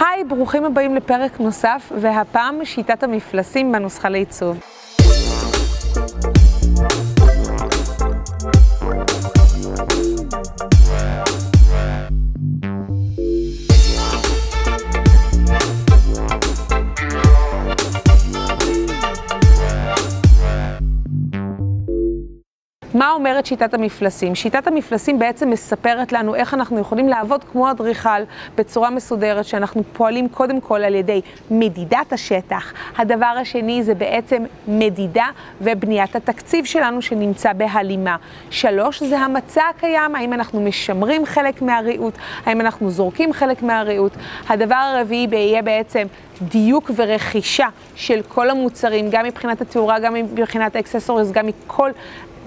היי, ברוכים הבאים לפרק נוסף, והפעם שיטת המפלסים בנוסחה לעיצוב. מה אומרת שיטת המפלסים? שיטת המפלסים בעצם מספרת לנו איך אנחנו יכולים לעבוד כמו אדריכל בצורה מסודרת, שאנחנו פועלים קודם כל על ידי מדידת השטח. הדבר השני זה בעצם מדידה ובניית התקציב שלנו שנמצא בהלימה. שלוש, זה המצע הקיים, האם אנחנו משמרים חלק מהריהוט, האם אנחנו זורקים חלק מהריהוט. הדבר הרביעי יהיה בעצם דיוק ורכישה של כל המוצרים, גם מבחינת התאורה, גם מבחינת האקססוריז, גם מכל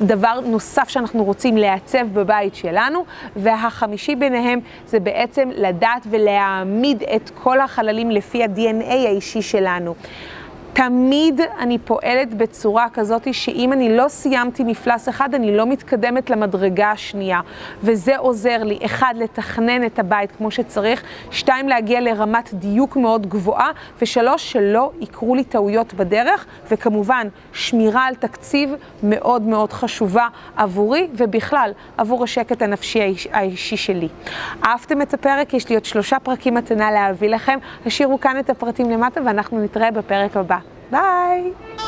דבר נוסף שאנחנו רוצים לעצב בבית שלנו, והחמישי ביניהם זה בעצם לדעת ולהעמיד את כל החללים לפי ה-DNA האישי שלנו. תמיד אני פועלת בצורה כזאת שאם אני לא סיימתי מפלס אחד, אני לא מתקדמת למדרגה השנייה. וזה עוזר לי, אחד, לתכנן את הבית כמו שצריך, שתיים, להגיע לרמת דיוק מאוד גבוהה, ושלוש, שלא יקרו לי טעויות בדרך, וכמובן, שמירה על תקציב מאוד מאוד חשובה עבורי, ובכלל, עבור השקט הנפשי האישי שלי. אהבתם את הפרק? יש לי עוד שלושה פרקים מתנה להביא לכם. השאירו כאן את הפרטים למטה, ואנחנו נתראה בפרק הבא. Bye.